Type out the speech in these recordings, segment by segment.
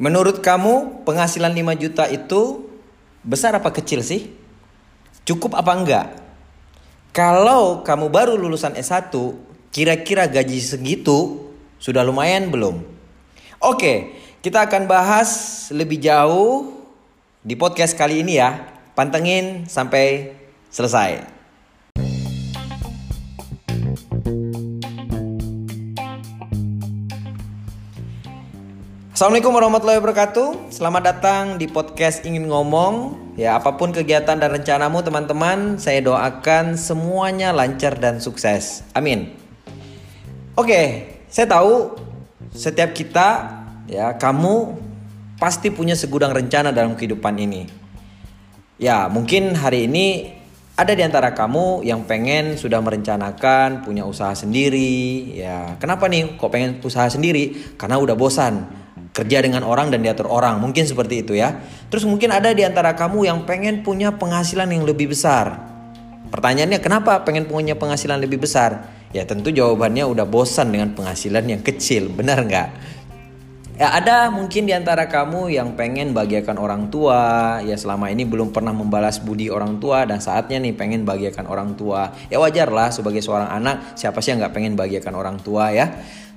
Menurut kamu penghasilan 5 juta itu besar apa kecil sih? Cukup apa enggak? Kalau kamu baru lulusan S1, kira-kira gaji segitu sudah lumayan belum? Oke, kita akan bahas lebih jauh di podcast kali ini ya. Pantengin sampai selesai. Assalamualaikum warahmatullahi wabarakatuh. Selamat datang di podcast ingin ngomong. Ya, apa pun kegiatan dan rencanamu teman-teman, saya doakan semuanya lancar dan sukses. Amin. Oke, saya tahu setiap kita ya, kamu pasti punya segudang rencana dalam kehidupan ini. Ya, mungkin hari ini ada di antara kamu yang pengen sudah merencanakan punya usaha sendiri. Ya, kenapa nih kok pengen usaha sendiri? Karena udah bosan kerja dengan orang dan diatur orang. Mungkin seperti itu ya. Terus mungkin ada di antara kamu yang pengen punya penghasilan yang lebih besar. Pertanyaannya kenapa pengen punya penghasilan lebih besar? Ya tentu jawabannya udah bosan dengan penghasilan yang kecil. Benar nggak? Ya ada mungkin di antara kamu yang pengen bagiakan orang tua. Ya selama ini belum pernah membalas budi orang tua dan saatnya nih pengen bagiakan orang tua. Ya wajar lah sebagai seorang anak siapa sih yang nggak pengen bagiakan orang tua ya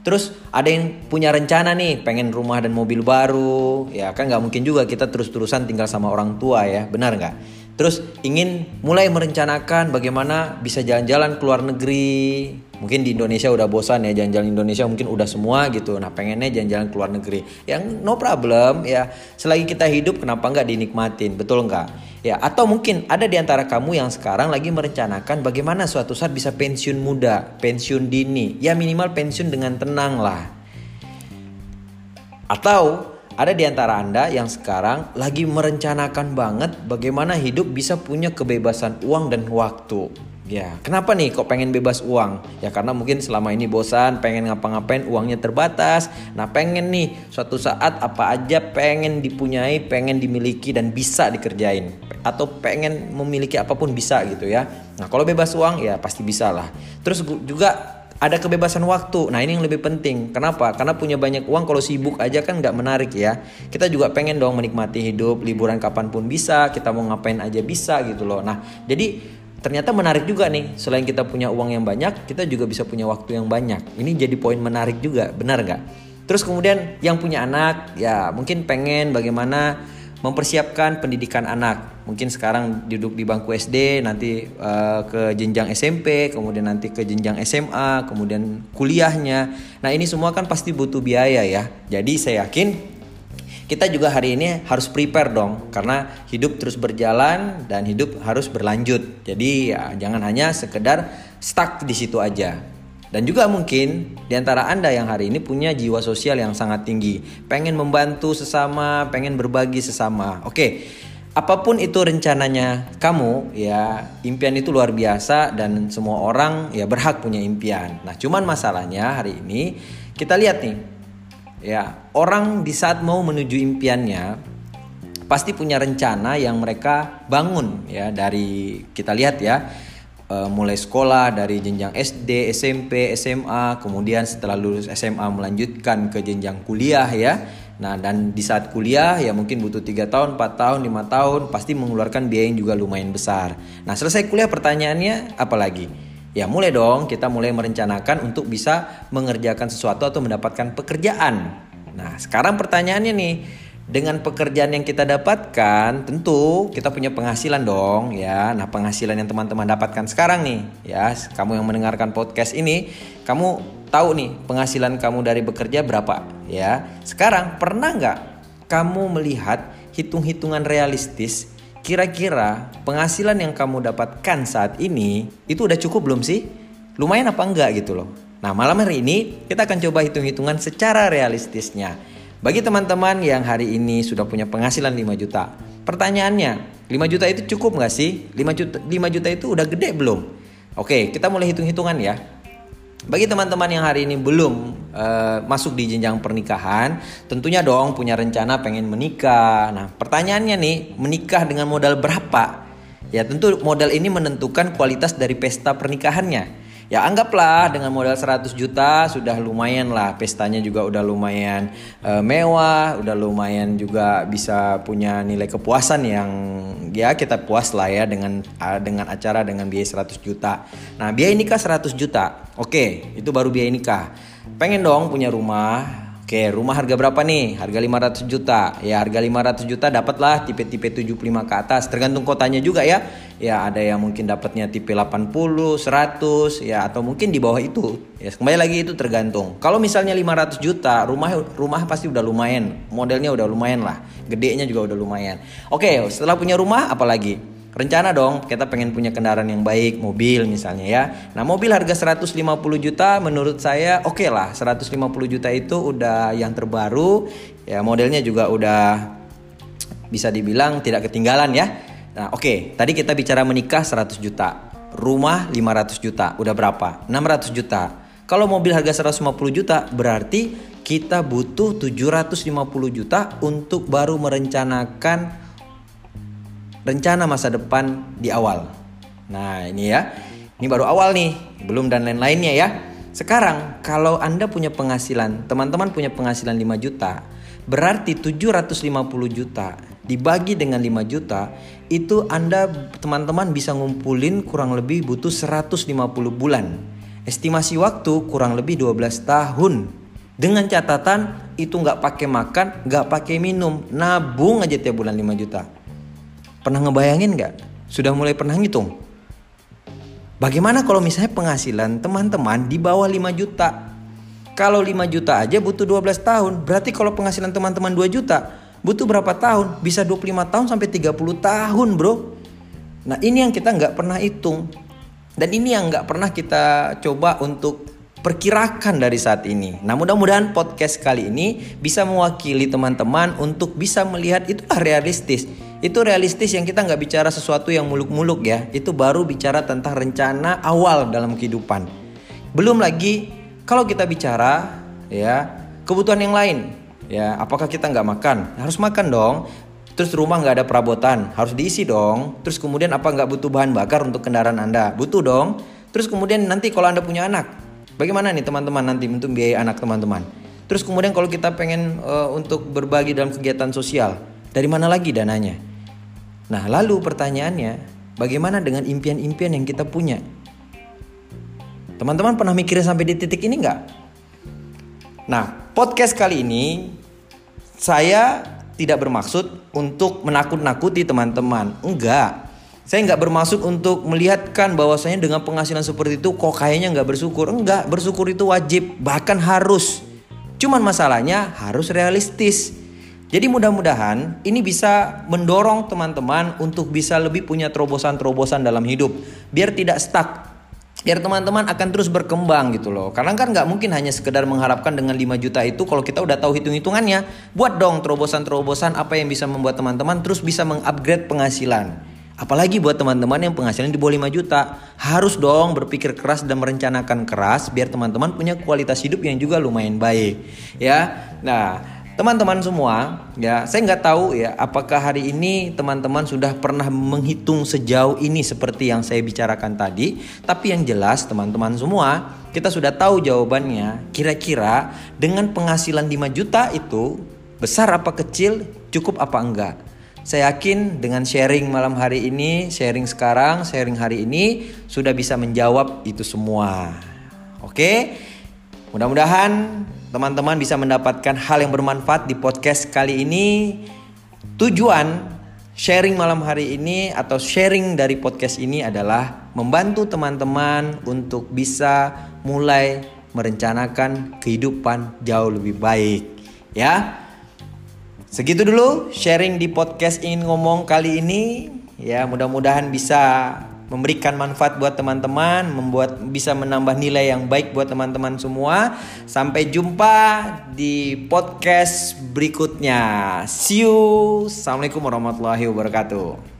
Terus ada yang punya rencana nih pengen rumah dan mobil baru, ya kan nggak mungkin juga kita terus-terusan tinggal sama orang tua ya, benar nggak? Terus ingin mulai merencanakan bagaimana bisa jalan-jalan ke luar negeri. Mungkin di Indonesia udah bosan ya jalan-jalan Indonesia mungkin udah semua gitu. Nah pengennya jalan-jalan ke luar negeri. Yang no problem ya. Selagi kita hidup kenapa nggak dinikmatin, betul nggak? Ya atau mungkin ada di antara kamu yang sekarang lagi merencanakan bagaimana suatu saat bisa pensiun muda, pensiun dini. Ya minimal pensiun dengan tenang lah. Atau ada di antara Anda yang sekarang lagi merencanakan banget bagaimana hidup bisa punya kebebasan uang dan waktu. Ya, kenapa nih kok pengen bebas uang? Ya karena mungkin selama ini bosan, pengen ngapa-ngapain uangnya terbatas. Nah, pengen nih suatu saat apa aja pengen dipunyai, pengen dimiliki dan bisa dikerjain. Atau pengen memiliki apa pun bisa gitu ya. Nah, kalau bebas uang ya pasti bisa lah. Terus juga ada kebebasan waktu. Nah ini yang lebih penting. Kenapa? Karena punya banyak uang kalau sibuk aja kan nggak menarik ya. Kita juga pengen dong menikmati hidup, liburan kapan pun bisa, kita mau ngapain aja bisa gitu loh. Nah jadi ternyata menarik juga nih. Selain kita punya uang yang banyak, kita juga bisa punya waktu yang banyak. Ini jadi poin menarik juga, benar nggak? Terus kemudian yang punya anak, ya mungkin pengen bagaimana mempersiapkan pendidikan anak. Mungkin sekarang duduk di bangku SD, nanti uh, ke jenjang SMP, kemudian nanti ke jenjang SMA, kemudian kuliahnya. Nah, ini semua kan pasti butuh biaya ya. Jadi saya yakin kita juga hari ini harus prepare dong karena hidup terus berjalan dan hidup harus berlanjut. Jadi ya jangan hanya sekedar stuck di situ aja. Dan juga mungkin di antara Anda yang hari ini punya jiwa sosial yang sangat tinggi, pengen membantu sesama, pengen berbagi sesama. Oke, apa pun itu rencananya kamu, ya impian itu luar biasa dan semua orang ya berhak punya impian. Nah, cuman masalahnya hari ini kita lihat nih, ya orang di saat mau menuju impiannya pasti punya rencana yang mereka bangun ya dari kita lihat ya uh, mulai sekolah dari jenjang SD, SMP, SMA, kemudian setelah lulus SMA melanjutkan ke jenjang kuliah ya. Nah dan di saat kuliah ya mungkin butuh 3 tahun, 4 tahun, 5 tahun pasti mengeluarkan biaya yang juga lumayan besar. Nah selesai kuliah pertanyaannya apa lagi? Ya mulai dong. Kita mulai merencanakan untuk bisa mengerjakan sesuatu atau mendapatkan pekerjaan. Nah sekarang pertanyaannya nih dengan pekerjaan yang kita dapatkan tentu kita punya penghasilan dong ya. Nah penghasilan yang teman-teman dapatkan sekarang nih ya. Kamu yang mendengarkan podcast ini kamu tahu nih penghasilan kamu dari bekerja berapa ya. Sekarang pernah nggak kamu melihat hitung-hitungan realistis kira-kira penghasilan yang kamu dapatkan saat ini itu udah cukup belum sih lumayan apa enggak gitu loh nah malam hari ini kita akan coba hitung-hitungan secara realistisnya bagi teman-teman yang hari ini sudah punya penghasilan 5 juta, pertanyaannya, 5 juta itu cukup nggak sih? 5 juta, 5 juta itu udah gede belum? Oke, kita mulai hitung-hitungan ya. Bagi teman-teman yang hari ini belum uh, masuk di jenjang pernikahan, tentunya dong punya rencana pengen menikah. Nah, pertanyaannya nih, menikah dengan modal berapa? Ya, tentu modal ini menentukan kualitas dari pesta pernikahannya. Ya anggaplah dengan modal 100 juta sudah lumayan lah pestanya juga udah lumayan uh, mewah, udah lumayan juga bisa punya nilai kepuasan yang ya kita puas lah ya dengan uh, dengan acara dengan biaya 100 juta. Nah, biaya nikah 100 juta. Oke, itu baru biaya nikah. Pengen dong punya rumah, Oke, rumah harga berapa nih? Harga 500 juta. Ya, harga 500 juta dapatlah tipe-tipe 75 ke atas, tergantung kotanya juga ya. Ya, ada yang mungkin dapatnya tipe 80, 100 ya atau mungkin di bawah itu. Ya, kembali lagi itu tergantung. Kalau misalnya 500 juta, rumah rumah pasti udah lumayan. Modelnya udah lumayan lah. Gedenya juga udah lumayan. Oke, setelah punya rumah apalagi? Rencana dong kita pengen punya kendaraan yang baik mobil misalnya ya. Nah mobil harga 150 juta menurut saya oke okay lah 150 juta itu udah yang terbaru. Ya modelnya juga udah bisa dibilang tidak ketinggalan ya. Nah oke okay, tadi kita bicara menikah 100 juta. Rumah 500 juta udah berapa? 600 juta. Kalau mobil harga 150 juta berarti kita butuh 750 juta untuk baru merencanakan rencana masa depan di awal. Nah, ini ya. Ini baru awal nih, belum dan lain-lainnya ya. Sekarang kalau Anda punya penghasilan, teman-teman punya penghasilan 5 juta, berarti 750 juta dibagi dengan 5 juta, itu Anda teman-teman bisa ngumpulin kurang lebih butuh 150 bulan. Estimasi waktu kurang lebih 12 tahun. Dengan catatan itu nggak pakai makan, nggak pakai minum, nabung aja tiap bulan 5 juta. Pernah ngebayangin nggak? Sudah mulai pernah ngitung? Bagaimana kalau misalnya penghasilan teman-teman di bawah 5 juta? Kalau 5 juta aja butuh 12 tahun. Berarti kalau penghasilan teman-teman 2 juta, butuh berapa tahun? Bisa 25 tahun sampai 30 tahun bro. Nah ini yang kita nggak pernah hitung. Dan ini yang nggak pernah kita coba untuk perkirakan dari saat ini. Nah mudah-mudahan podcast kali ini bisa mewakili teman-teman untuk bisa melihat itu realistis itu realistis yang kita nggak bicara sesuatu yang muluk-muluk ya. Itu baru bicara tentang rencana awal dalam kehidupan. Belum lagi kalau kita bicara ya kebutuhan yang lain. Ya, apakah kita nggak makan? Harus makan dong. Terus rumah nggak ada perabotan, harus diisi dong. Terus kemudian apa nggak butuh bahan bakar untuk kendaraan Anda? Butuh dong. Terus kemudian nanti kalau Anda punya anak, bagaimana nih teman-teman nanti untuk biaya anak teman-teman? Terus kemudian kalau kita pengen uh, untuk berbagi dalam kegiatan sosial, dari mana lagi dananya? Nah, lalu pertanyaannya, bagaimana dengan impian-impian yang kita punya? Teman-teman pernah mikirin sampai di titik ini nggak? Nah, podcast kali ini saya tidak bermaksud untuk menakut-nakuti teman-teman. Enggak. Saya nggak bermaksud untuk melihatkan bahwasanya dengan penghasilan seperti itu kok kayaknya nggak bersyukur. Enggak, bersyukur itu wajib, bahkan harus. Cuman masalahnya harus realistis. Jadi mudah-mudahan ini bisa mendorong teman-teman untuk bisa lebih punya terobosan-terobosan dalam hidup. Biar tidak stuck. Biar teman-teman akan terus berkembang gitu loh. Karena kan nggak mungkin hanya sekedar mengharapkan dengan 5 juta itu kalau kita udah tahu hitung-hitungannya. Buat dong terobosan-terobosan apa yang bisa membuat teman-teman terus bisa mengupgrade penghasilan. Apalagi buat teman-teman yang penghasilan di bawah 5 juta. Harus dong berpikir keras dan merencanakan keras biar teman-teman punya kualitas hidup yang juga lumayan baik. Ya. Nah, Teman-teman semua, ya saya nggak tahu ya apakah hari ini teman-teman sudah pernah menghitung sejauh ini seperti yang saya bicarakan tadi. Tapi yang jelas teman-teman semua, kita sudah tahu jawabannya. Kira-kira dengan penghasilan 5 juta itu besar apa kecil, cukup apa enggak? Saya yakin dengan sharing malam hari ini, sharing sekarang, sharing hari ini sudah bisa menjawab itu semua. Oke? Mudah-mudahan teman-teman bisa mendapatkan hal yang bermanfaat di podcast kali ini. Tujuan sharing malam hari ini atau sharing dari podcast ini adalah membantu teman-teman untuk bisa mulai merencanakan kehidupan jauh lebih baik. Ya. Segitu dulu sharing di podcast ingin ngomong kali ini. Ya, mudah-mudahan bisa memberikan manfaat buat teman-teman, membuat bisa menambah nilai yang baik buat teman-teman semua. Sampai jumpa di podcast berikutnya. See you. Assalamualaikum warahmatullahi wabarakatuh.